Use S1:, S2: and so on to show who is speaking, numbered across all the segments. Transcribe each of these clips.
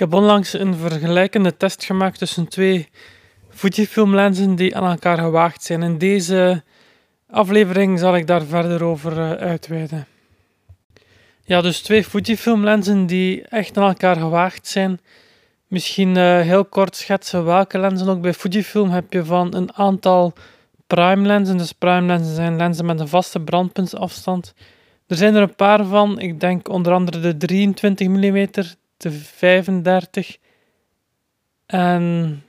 S1: heb onlangs een vergelijkende test gemaakt tussen twee Fujifilm lenzen die aan elkaar gewaagd zijn. In deze aflevering zal ik daar verder over uh, uitweiden. Ja, dus twee Fujifilm lenzen die echt aan elkaar gewaagd zijn. Misschien uh, heel kort schetsen welke lenzen. Ook bij Fujifilm heb je van een aantal prime lenzen. Dus prime lenzen zijn lenzen met een vaste brandpuntsafstand. Er zijn er een paar van. Ik denk onder andere de 23 mm, de 35 en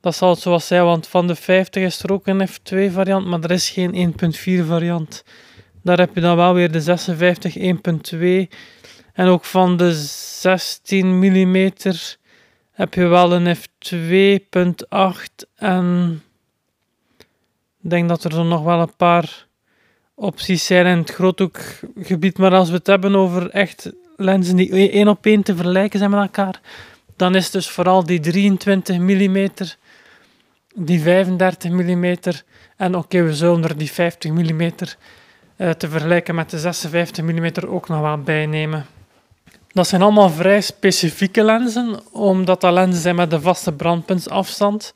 S1: dat zal het zoals zijn, want van de 50 is er ook een F2 variant, maar er is geen 1.4 variant. Daar heb je dan wel weer de 56 1.2 en ook van de 16 mm heb je wel een F2.8 en ik denk dat er nog wel een paar opties zijn in het groothoekgebied. Maar als we het hebben over echt lenzen die één op één te vergelijken zijn met elkaar, dan is dus vooral die 23 mm, die 35 mm en oké, we zullen er die 50 mm uh, te vergelijken met de 56 mm ook nog wel bijnemen. Dat zijn allemaal vrij specifieke lenzen, omdat dat lenzen zijn met een vaste brandpuntsafstand.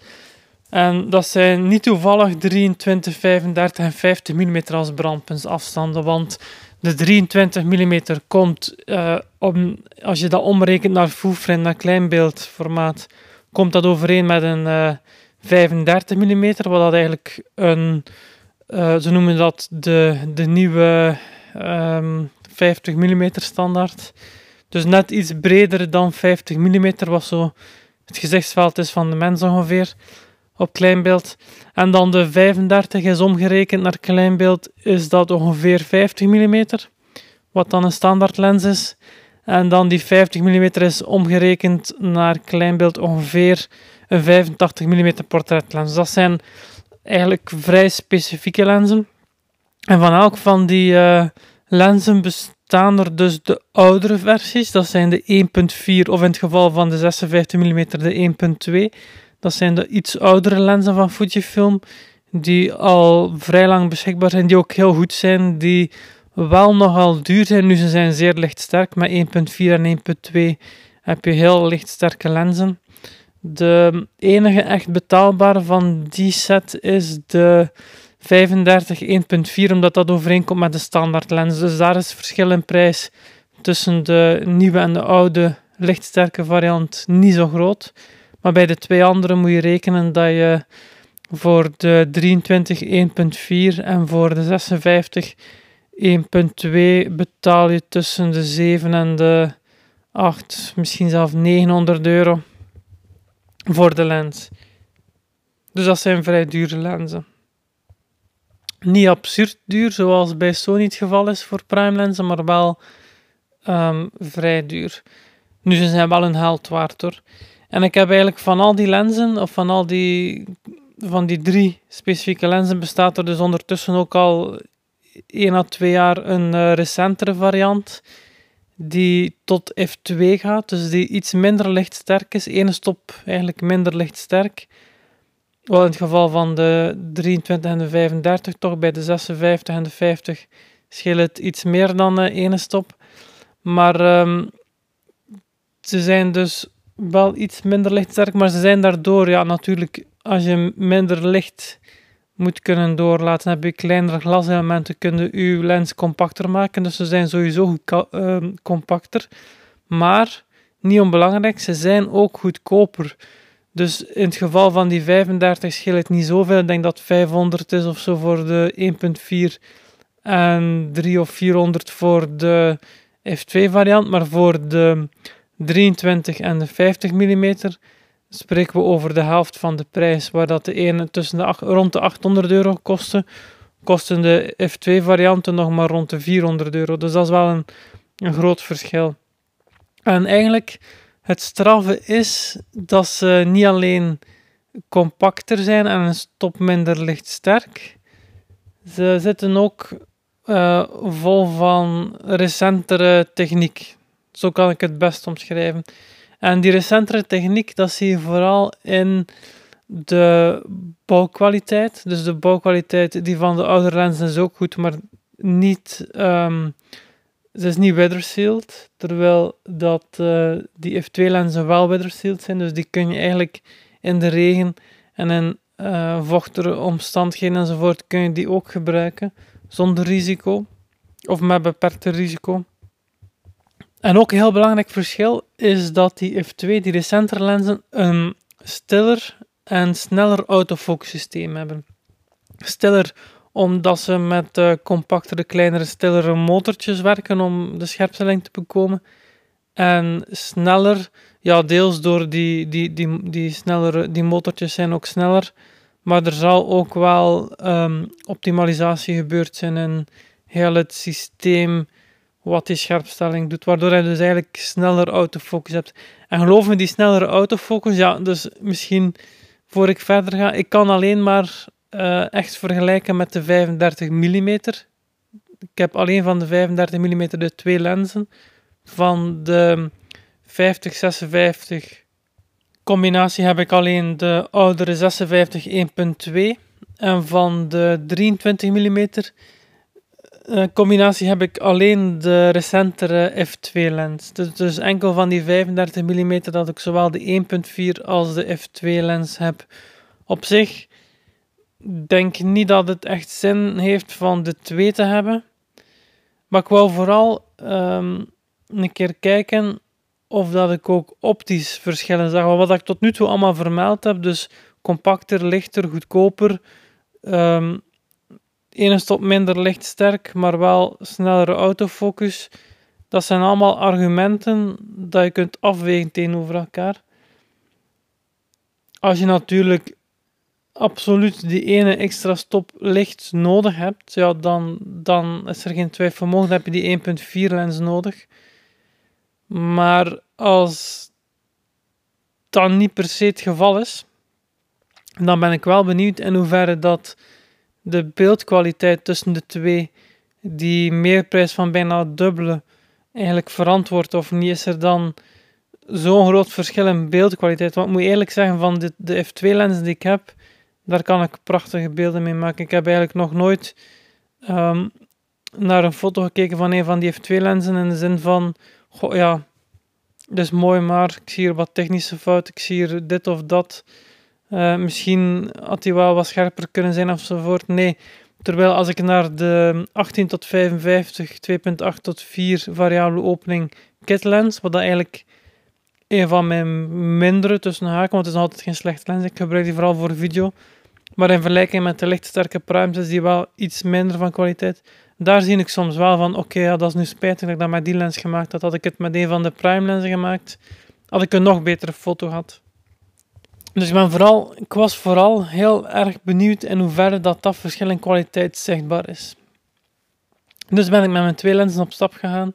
S1: En dat zijn niet toevallig 23, 35 en 50 mm als brandpuntsafstanden, want de 23 mm komt, uh, om, als je dat omrekent naar fullframe, naar kleinbeeldformaat, komt dat overeen met een uh, eh, 35 mm, wat dat eigenlijk een, uh, ze noemen dat de, de nieuwe um, 50 mm standaard. Dus net iets breder dan 50 mm, wat zo het gezichtsveld is van de mens ongeveer op kleinbeeld. En dan de 35 is omgerekend naar kleinbeeld, is dat ongeveer 50 mm, wat dan een standaard lens is. En dan die 50 mm is omgerekend naar kleinbeeld ongeveer een 85 mm portretlens. Dat zijn eigenlijk vrij specifieke lenzen. En van elk van die uh, lenzen bestaan er dus de oudere versies. Dat zijn de 1.4 of in het geval van de 56 mm de 1.2. Dat zijn de iets oudere lenzen van Fujifilm, die al vrij lang beschikbaar zijn, die ook heel goed zijn, die wel nogal duur zijn. Nu ze zijn zeer lichtsterk, met 1.4 en 1.2 heb je heel lichtsterke lenzen. De enige echt betaalbare van die set is de 35 1.4, omdat dat overeenkomt met de standaard lens. Dus daar is verschil in prijs tussen de nieuwe en de oude lichtsterke variant niet zo groot. Maar bij de twee andere moet je rekenen dat je voor de 23 1.4 en voor de 56 1.2 betaal je tussen de 7 en de 8, misschien zelfs 900 euro voor de lens. Dus dat zijn vrij dure lenzen. Niet absurd duur, zoals bij Sony het geval is voor prime lenzen, maar wel um, vrij duur. Nu, ze zijn wel een held waard hoor. En ik heb eigenlijk van al die lenzen, of van al die, van die drie specifieke lenzen, bestaat er dus ondertussen ook al 1 à 2 jaar een uh, recentere variant die tot F2 gaat, dus die iets minder lichtsterk is. Ene stop eigenlijk minder lichtsterk. Wel in het geval van de 23 en de 35, toch bij de 56 en de 50 scheelt het iets meer dan uh, stop. Maar um, ze zijn dus wel iets minder lichtsterk, maar ze zijn daardoor, ja, natuurlijk, als je minder licht moet kunnen doorlaten, heb je kleinere glaselementen, kunnen je lens compacter maken. Dus ze zijn sowieso uh, compacter. Maar, niet onbelangrijk, ze zijn ook goedkoper. Dus in het geval van die 35 scheelt het niet zoveel. Ik denk dat 500 is of zo voor de 1.4 en 3 of 400 voor de F2 variant. Maar voor de 23 en de 50 mm spreken we over de helft van de prijs, waar dat de ene tussen de rond de 800 euro kostte, kosten de F2 varianten nog maar rond de 400 euro. Dus dat is wel een, een groot verschil. En eigenlijk het straffe is dat ze niet alleen compacter zijn en een stop minder lichtsterk. Ze zitten ook uh, vol van recentere techniek. Zo kan ik het best omschrijven. En die recentere techniek, dat zie je vooral in de bouwkwaliteit. Dus de bouwkwaliteit die van de oude lenzen is ook goed, maar niet um, ze is niet weathersealed, terwijl dat uh, die f2-lenzen wel weathersealed zijn. Dus die kun je eigenlijk in de regen en in uh, vochtige omstandigheden enzovoort kun je die ook gebruiken zonder risico of met beperkte risico. En ook een heel belangrijk verschil is dat die f2, die recentere lenzen, een stiller en sneller autofocus systeem hebben. Stiller omdat ze met uh, compactere, kleinere, stillere motortjes werken om de scherpstelling te bekomen. En sneller, ja, deels door die, die, die, die, snellere, die motortjes zijn ook sneller. Maar er zal ook wel um, optimalisatie gebeurd zijn in heel het systeem wat die scherpstelling doet, waardoor je dus eigenlijk sneller autofocus hebt. En geloof me, die snellere autofocus, ja, dus misschien voor ik verder ga, ik kan alleen maar uh, echt vergelijken met de 35 mm. Ik heb alleen van de 35 mm de twee lenzen. Van de 50-56 combinatie heb ik alleen de oudere 56 1.2. En van de 23 mm uh, combinatie heb ik alleen de recentere f2 lens. Dus, dus enkel van die 35 mm dat ik zowel de 1.4 als de f2 lens heb. Op zich denk niet dat het echt zin heeft van de twee te hebben. Maar ik wou vooral um, een keer kijken of dat ik ook optisch verschillen zag. Wat ik tot nu toe allemaal vermeld heb, dus compacter, lichter, goedkoper, um, ene stop minder lichtsterk, maar wel snellere autofocus. Dat zijn allemaal argumenten dat je kunt afwegen tegenover elkaar. Als je natuurlijk absoluut die ene extra stop licht nodig hebt, ja, dan, dan is er geen twijfel mogelijk. Dan heb je die 1.4 lens nodig. Maar als dat niet per se het geval is, dan ben ik wel benieuwd in hoeverre dat de beeldkwaliteit tussen de twee, die meerprijs van bijna dubbele, eigenlijk verantwoord of niet, is er dan zo'n groot verschil in beeldkwaliteit. Want ik moet eerlijk zeggen, van de, de f2-lens die ik heb, daar kan ik prachtige beelden mee maken. Ik heb eigenlijk nog nooit ehm, naar een foto gekeken van een van die f2-lenzen in de zin van, goh ja, dat is mooi, maar ik zie hier wat technische fouten, ik zie hier dit of dat. Uh, misschien had hij wel wat scherper kunnen zijn ofzovoort. Nee, terwijl als ik naar de 18 tot 55, 2.8 tot 4 variabele opening kit lens, wat dat eigenlijk een van mijn mindere tussen haken, want het is altijd geen slechte lens. Ik gebruik die vooral voor video. Maar in vergelijking met de lichtsterke primes is die wel iets minder van kwaliteit. Daar zie ik soms wel van, oké, ja, dat is nu spijtig dat ik dat met die lens gemaakt had. Had ik het met een van de prime lenzen gemaakt, had ik een nog betere foto gehad. Dus ik, ben vooral, ik was vooral heel erg benieuwd in hoeverre dat, dat verschil in kwaliteit zichtbaar is. Dus ben ik met mijn twee lenzen op stap gegaan.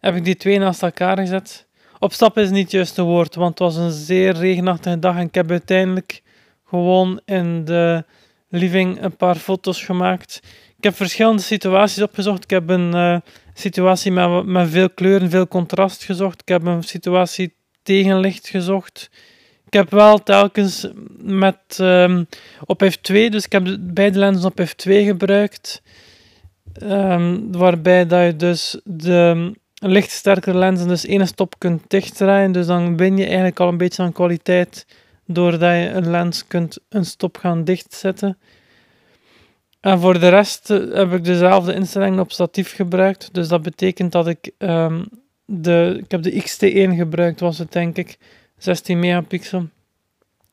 S1: Heb ik die twee naast elkaar gezet. Op stap is niet het juiste woord, want het was een zeer regenachtige dag en ik heb uiteindelijk gewoon in de living een paar foto's gemaakt. Ik heb verschillende situaties opgezocht. Ik heb een uh, situatie met, met veel kleur en veel contrast gezocht. Ik heb een situatie tegenlicht gezocht. Ik heb wel telkens met um, op F2, dus ik heb beide lenzen op F2 gebruikt. Um, waarbij dat je dus de lichtsterkere lenzen dus één stop kunt dichtdraaien. Dus dan win je eigenlijk al een beetje aan kwaliteit doordat je een lens kunt een stop gaan dichtzetten. En voor de rest heb ik dezelfde instellingen op statief gebruikt. Dus dat betekent dat ik um, de, ik heb de XT1 gebruikt, was het denk ik, 16 megapixel.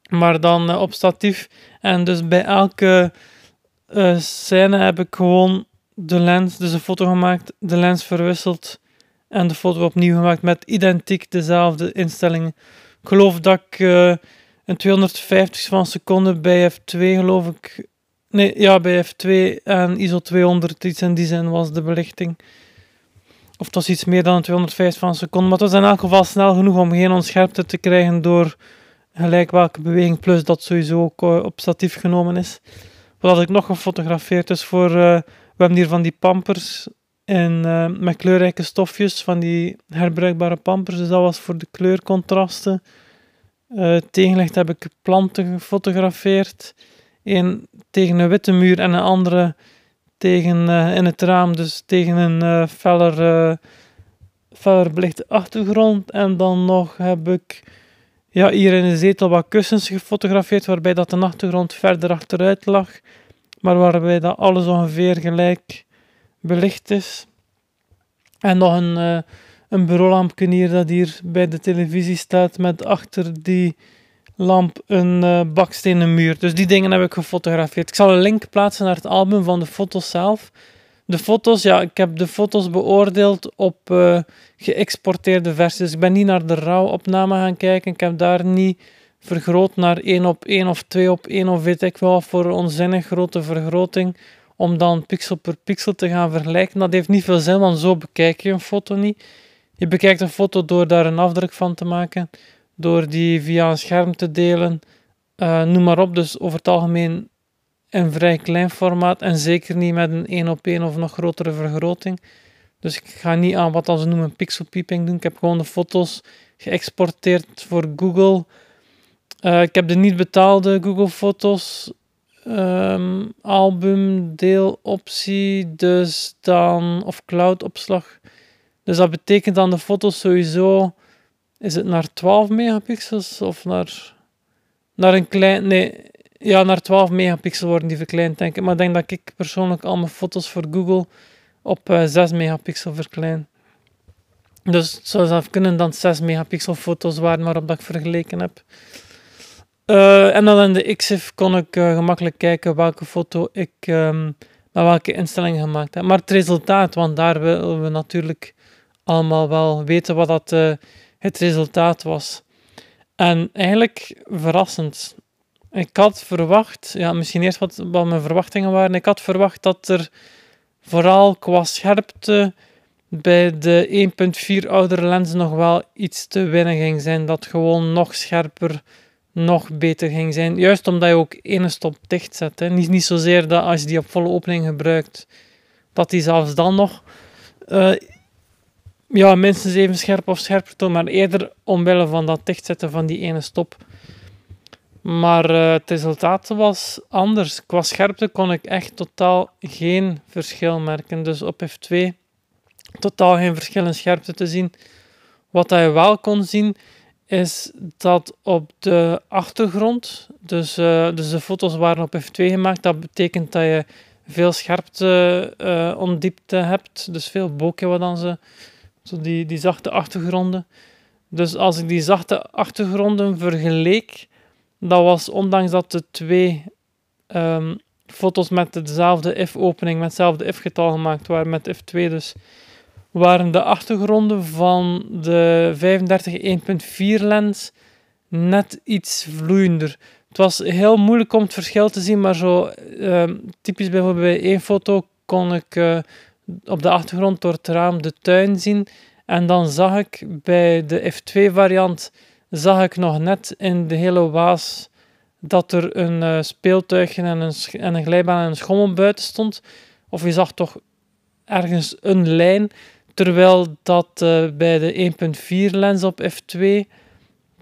S1: Maar dan uh, op statief. En dus bij elke uh, scène heb ik gewoon de lens, dus een foto gemaakt, de lens verwisseld en de foto opnieuw gemaakt met identiek dezelfde instellingen. Ik geloof dat ik uh, een 250 van seconde bij F2 geloof ik. Nee, ja, bij F2 en ISO 200 iets in die zin was de belichting. Of het was iets meer dan 250 van een seconde. Maar het was in elk geval snel genoeg om geen onscherpte te krijgen door gelijk welke beweging. Plus dat sowieso ook uh, op statief genomen is. Wat had ik nog gefotografeerd? Dus voor, uh, we hebben hier van die pampers in, uh, met kleurrijke stofjes. Van die herbruikbare pampers. Dus dat was voor de kleurcontrasten. Uh, heb ik planten gefotografeerd. Eén tegen een witte muur en een andere tegen, uh, in het raam, dus tegen een uh, feller feller belichte achtergrond. En dan nog heb ik ja, hier in de zetel wat kussens gefotografeerd, waarbij dat de achtergrond verder achteruit lag. Maar waarbij dat alles ongeveer gelijk belicht is. En nog een, uh, een bureaulampje hier dat hier bij de televisie staat met achter die lamp een uh, bakstenen muur. Dus die dingen heb ik gefotografeerd. Ik zal een link plaatsen naar het album van de foto's zelf. De foto's, ja, ik heb de foto's beoordeeld op uh, geëxporteerde versies. Ik ben niet naar de RAW-opname gaan kijken. Ik heb daar niet vergroot naar 1 op 1 of 2 op 1 of weet ik wel voor onzinnig grote vergroting. Om dan pixel per pixel te gaan vergelijken. Dat heeft niet veel zin, want zo bekijk je een foto niet. Je bekijkt een foto door daar een afdruk van te maken door die via een scherm te delen. Uh, noem maar op, dus over het algemeen een vrij klein formaat en zeker niet met een 1 op 1 of nog grotere vergroting. Dus ik ga niet aan wat ze noemen pixelpeeping doen. Ik heb gewoon de foto's geëxporteerd voor Google. Uh, ik heb de niet betaalde Google Foto's um, album deeloptie, dus dan, of cloud opslag. Dus dat betekent dan de foto's sowieso is het naar 12 megapixels of naar, naar een klein. Nee, ja, naar 12 megapixel worden die verkleind, denk ik. Maar ik denk dat ik persoonlijk al mijn foto's voor Google op uh, eh, 6 megapixel verklein. Dus het zou zelf kunnen dat 6 megapixel foto's waren waarop dat ik vergeleken heb. Uh, en dan in de XIF kon ik uh, gemakkelijk kijken welke foto ik um, met welke instellingen gemaakt heb. Maar het resultaat, want daar willen we natuurlijk allemaal wel weten wat dat het resultaat was. En eigenlijk verrassend. Ik had verwacht, ja, misschien eerst wat, wat mijn verwachtingen waren. Ik had verwacht dat er vooral qua scherpte bij de 1.4 oudere lenzen nog wel iets te winnen ging zijn. Dat gewoon nog scherper, nog beter ging zijn. Juist omdat je ook ene stop dicht zet. Hè. Niet, niet zozeer dat als je die op volle opening gebruikt, dat die zelfs dan nog uh, ja, minstens even scherp of scherper toon, maar eerder omwille van dat dichtzetten van die ene stop. Maar uh, het resultaat was anders. Qua scherpte kon ik echt totaal geen verschil merken. Dus op F2 totaal geen verschil in scherpte te zien. Wat je wel kon zien, is dat op de achtergrond, dus, uh, dus de foto's waren op F2 gemaakt, dat betekent dat je veel scherpte uh, ondiepte hebt, dus veel bokeh wat dan ze zo die, die zachte achtergronden. Dus als ik die zachte achtergronden vergeleek, dat was ondanks dat de twee um, foto's met dezelfde if-opening, met hetzelfde if-getal gemaakt waren, met if2 dus, waren de achtergronden van de 35 1.4 lens net iets vloeiender. Het was heel moeilijk om het verschil te zien, maar zo um, typisch bijvoorbeeld bij één foto kon ik uh, op de achtergrond door het raam de tuin zien. En dan zag ik bij de F2 variant zag ik nog net in de hele waas dat er een uh, speeltuigje en een, en een glijbaan en een schommel buiten stond. Of je zag toch ergens een lijn. Terwijl dat uh, bij de 1.4 lens op F2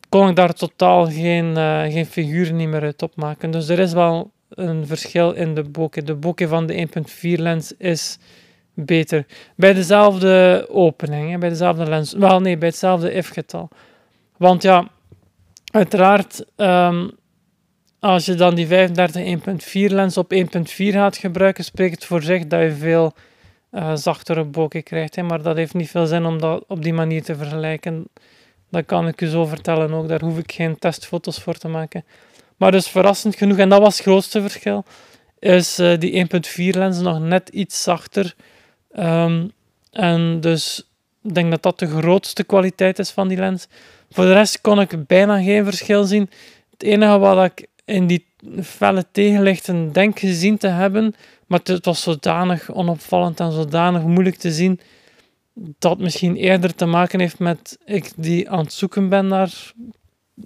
S1: kon ik daar totaal geen, uh, geen figuren niet meer uit opmaken. Dus er is wel een verschil in de bokeh. De bokeh van de 1.4 lens is beter. Bij dezelfde opening, bij dezelfde lens. Wel, nee, bij hetzelfde if-getal. Want ja, uiteraard, um, als je dan die 35 1.4 lens op 1.4 gaat gebruiken, spreekt het voor zich dat je veel uh, zachtere bokeh krijgt. Hè? Maar dat heeft niet veel zin om dat op die manier te vergelijken. Dat kan ik je zo vertellen ook. Daar hoef ik geen testfoto's voor te maken. Maar dus verrassend genoeg, en dat was het grootste verschil, is uh, die 1.4 lens nog net iets zachter Um, en dus ik denk dat dat de grootste kwaliteit is van die lens. Voor de rest kon ik bijna geen verschil zien. Het enige wat ik in die felle tegenlichten denk gezien te hebben, maar het was zodanig onopvallend en zodanig moeilijk te zien, dat misschien eerder te maken heeft met ik die aan het zoeken ben naar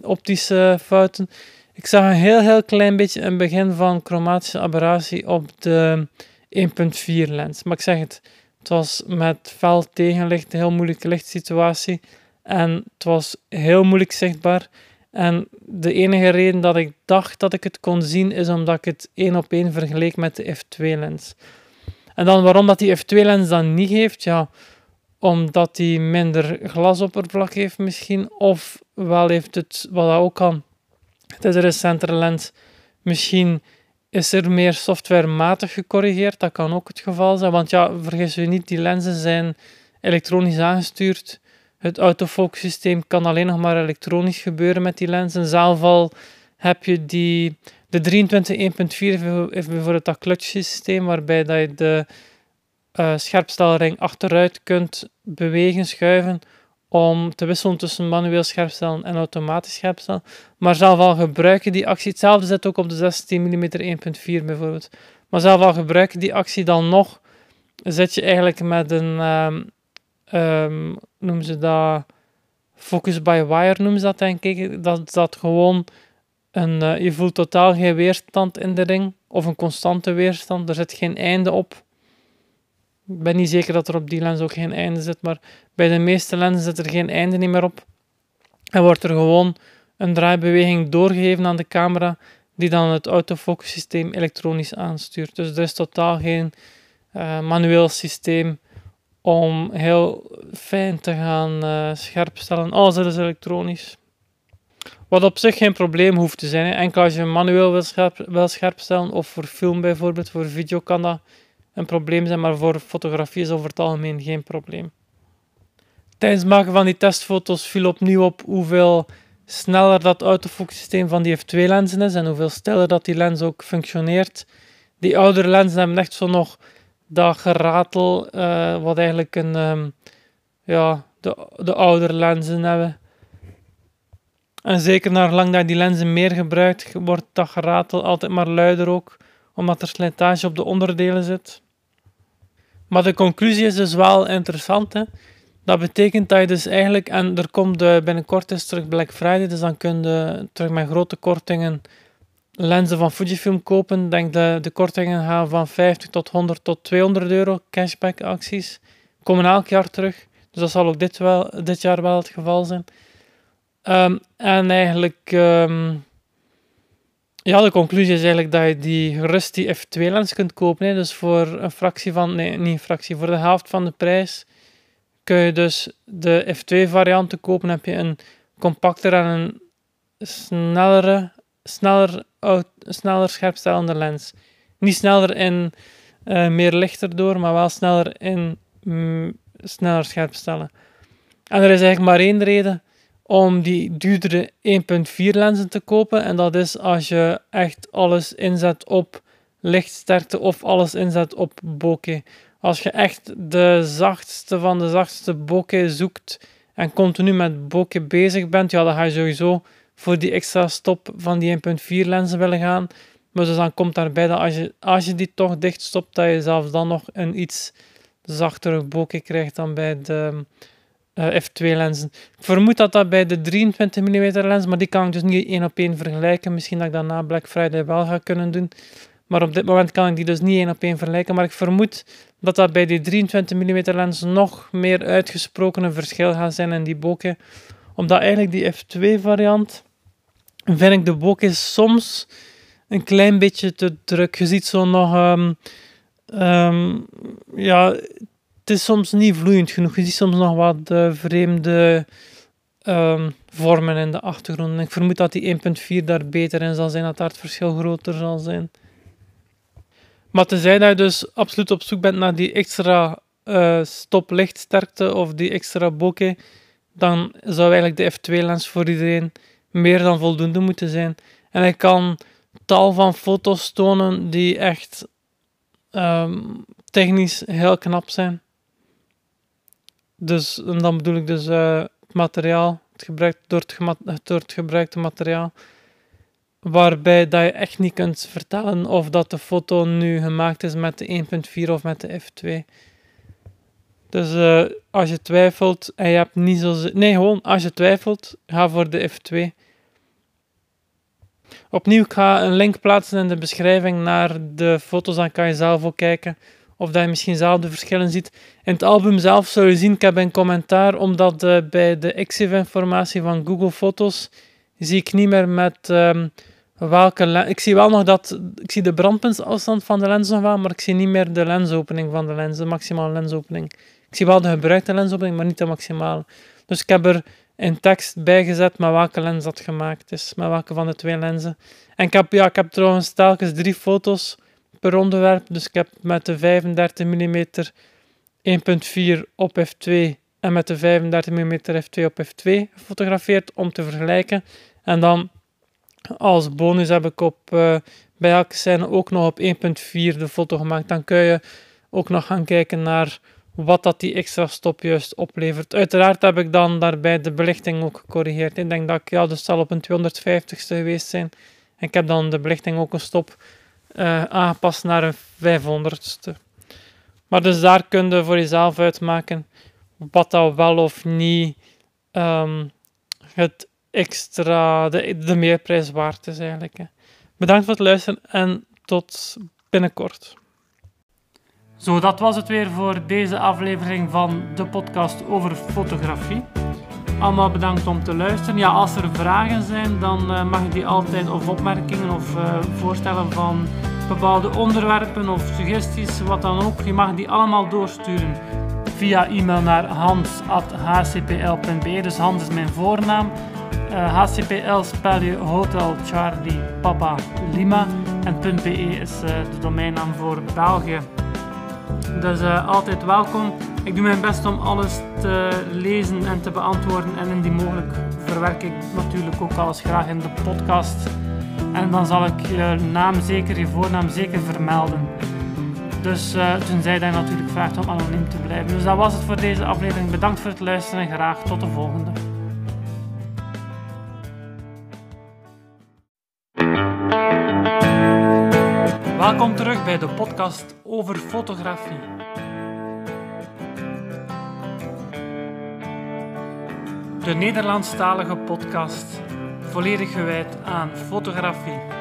S1: optische fouten. Ik zag een heel, heel klein beetje een begin van chromatische aberratie op de 1.4 lens. Maar ik zeg het, het was met fel tegenlicht een heel moeilijke lichtsituatie. En het was heel moeilijk zichtbaar. En de enige reden dat ik dacht dat ik het kon zien, is omdat ik het één op één vergeleek met de f2-lens. En dan waarom dat die f2-lens dan niet heeft, ja, omdat die minder glasoppervlak heeft misschien, of wel heeft het, wat dat ook kan, het is een recentere lens, misschien is er meer softwarematig gecorrigeerd, dat kan ook het geval zijn, want ja, vergis u niet, die lenzen zijn elektronisch aangestuurd, het autofocus systeem kan alleen nog maar elektronisch gebeuren met die lenzen, zelf al heb je die, de 23 1.4 heeft bijvoorbeeld dat clutch systeem, waarbij dat je de uh, scherpstelring achteruit kunt bewegen, schuiven, om te wisselen tussen manueel scherpstellen en automatisch scherpstellen. Maar zelf al gebruiken die actie, hetzelfde zit ook op de 16 mm 1.4 bijvoorbeeld. Maar zelf al gebruiken die actie dan nog, zit je eigenlijk met een, um, noemen ze dat, focus by wire noemen ze dat denk ik. Dat dat gewoon, een, uh, je voelt totaal geen weerstand in de ring, of een constante weerstand, er zit geen einde op. Ik ben niet zeker dat er op die lens ook geen einde zit, maar bij de meeste lenzen zit er geen einde meer op. En wordt er gewoon een draaibeweging doorgegeven aan de camera, die dan het autofocus systeem elektronisch aanstuurt. Dus er is totaal geen uh, manueel systeem om heel fijn te gaan uh, scherpstellen. Alles is elektronisch. Wat op zich geen probleem hoeft te zijn. Hè. Enkel als je manueel wil, scherp, wil scherpstellen, of voor film bijvoorbeeld, voor video kan dat een probleem zijn, maar voor fotografie is over het algemeen geen probleem. Tijdens het maken van die testfoto's viel opnieuw op hoeveel sneller dat autofocus systeem van die f2-lenzen is en hoeveel stiller dat die lens ook functioneert. Die oudere lenzen hebben echt zo nog dat geratel, uh, wat eigenlijk een, um, ja, de, de oudere lenzen hebben. En zeker naar lang dat die lenzen meer gebruikt, wordt dat geratel altijd maar luider ook, omdat er slijtage op de onderdelen zit. Maar de conclusie is dus wel interessant. Hè? Dat betekent dat je dus eigenlijk, en er komt de, binnenkort is terug Black Friday, dus dan kun je terug met grote kortingen lenzen van Fujifilm kopen. Denk dat de kortingen gaan van 50 tot 100 tot 200 euro cashback acties. Komen elk jaar terug. Dus dat zal ook dit, wel, dit jaar wel het geval zijn. Um, en eigenlijk um, ja, de conclusie is eigenlijk dat je die die F2-lens kunt kopen. Hè. Dus voor een fractie van, nee, niet een fractie, voor de helft van de prijs kun je dus de F2-variant kopen. heb je een compacter en een snellere, sneller, sneller scherpstellende lens. Niet sneller in uh, meer lichter door, maar wel sneller in mm, sneller scherpstellen. En er is eigenlijk maar één reden om die duurdere 1.4 lenzen te kopen. En dat is als je echt alles inzet op lichtsterkte of alles inzet op bokeh. Als je echt de zachtste van de zachtste bokeh zoekt en continu met bokeh bezig bent, ja, dan ga je sowieso voor die extra stop van die 1.4 lenzen willen gaan. Maar dus dan komt daarbij dat als je, als je die toch dicht stopt, dat je zelfs dan nog een iets zachtere bokeh krijgt dan bij de uh, f2-lenzen. Ik vermoed dat dat bij de 23 mm lens, maar die kan ik dus niet één op één vergelijken. Misschien dat ik dat na Black Friday wel ga kunnen doen. Maar op dit moment kan ik die dus niet één op één vergelijken. Maar ik vermoed dat dat bij die 23 mm lens nog meer uitgesproken een verschil gaat zijn in die bokeh. Omdat eigenlijk die f2 variant, vind ik de bokeh soms een klein beetje te druk. Je ziet zo nog... Um, um, ja, het is soms niet vloeiend genoeg. Je ziet soms nog wat uh, vreemde um, vormen in de achtergrond. Ik vermoed dat die 1.4 daar beter in zal zijn, dat daar het verschil groter zal zijn. Maar tenzij dat je dus absoluut op zoek bent naar die extra uh, stoplichtsterkte of die extra bokeh, dan zou eigenlijk de f2-lens voor iedereen meer dan voldoende moeten zijn. En hij kan tal van foto's tonen die echt um, technisch heel knap zijn. Dus, en dan bedoel ik dus uh, het materiaal, het gebruikt, door, het door het gebruikte materiaal. Waarbij dat je echt niet kunt vertellen of dat de foto nu gemaakt is met de 1.4 of met de f2. Dus uh, als je twijfelt en je hebt niet zo... Nee, gewoon als je twijfelt, ga voor de f2. Opnieuw, ik ga een link plaatsen in de beschrijving naar de foto's, dan kan je zelf ook kijken of dat je misschien zelf de verschillen ziet. In het album zelf zul je zien, ik heb een commentaar, omdat uh, bij de EXIF-informatie van Google Foto's zie ik niet meer met um, welke lens... Ik zie wel nog dat... Ik zie de brandpuntsafstand van de lens nog wel, maar ik zie niet meer de lensopening van de lens, de maximale lensopening. Ik zie wel de gebruikte lensopbrengst, maar niet de maximale. Dus ik heb er in tekst bijgezet met welke lens dat gemaakt is, met welke van de twee lenzen. En ik heb, ja, ik heb trouwens telkens drie foto's per onderwerp. Dus ik heb met de 35 mm 1.4 op f2 en met de 35 mm f2 op f2 gefotografeerd om te vergelijken. En dan als bonus heb ik op, uh, bij elke scène ook nog op 1.4 de foto gemaakt. Dan kun je ook nog gaan kijken naar wat dat die extra stop juist oplevert. Uiteraard heb ik dan daarbij de belichting ook gecorrigeerd. Ik denk dat ik, ja, dus zal op een 250ste geweest zijn. En ik heb dan de belichting ook een stop uh, aangepast naar een 500ste. Maar dus daar kun je voor jezelf uitmaken wat dat wel of niet um, het extra, de, de meerprijs waard is eigenlijk. Hè. Bedankt voor het luisteren en tot binnenkort. Zo, dat was het weer voor deze aflevering van de podcast over fotografie. Allemaal bedankt om te luisteren. Ja, als er vragen zijn, dan uh, mag je die altijd, of opmerkingen of uh, voorstellen van bepaalde onderwerpen of suggesties, wat dan ook. Je mag die allemaal doorsturen via e-mail naar hans.hcpl.be. Dus Hans is mijn voornaam. Uh, HCPL spel je Hotel Charlie Papa Lima. En .be is de domeinnaam voor België. Dus altijd welkom. Ik doe mijn best om alles te lezen en te beantwoorden. En indien mogelijk verwerk ik natuurlijk ook alles graag in de podcast. En dan zal ik je naam zeker, je voornaam zeker vermelden. Dus uh, toen zij dat natuurlijk vraagt om anoniem te blijven. Dus dat was het voor deze aflevering. Bedankt voor het luisteren en graag tot de volgende. Welkom terug bij de podcast over fotografie. De Nederlandstalige podcast, volledig gewijd aan fotografie.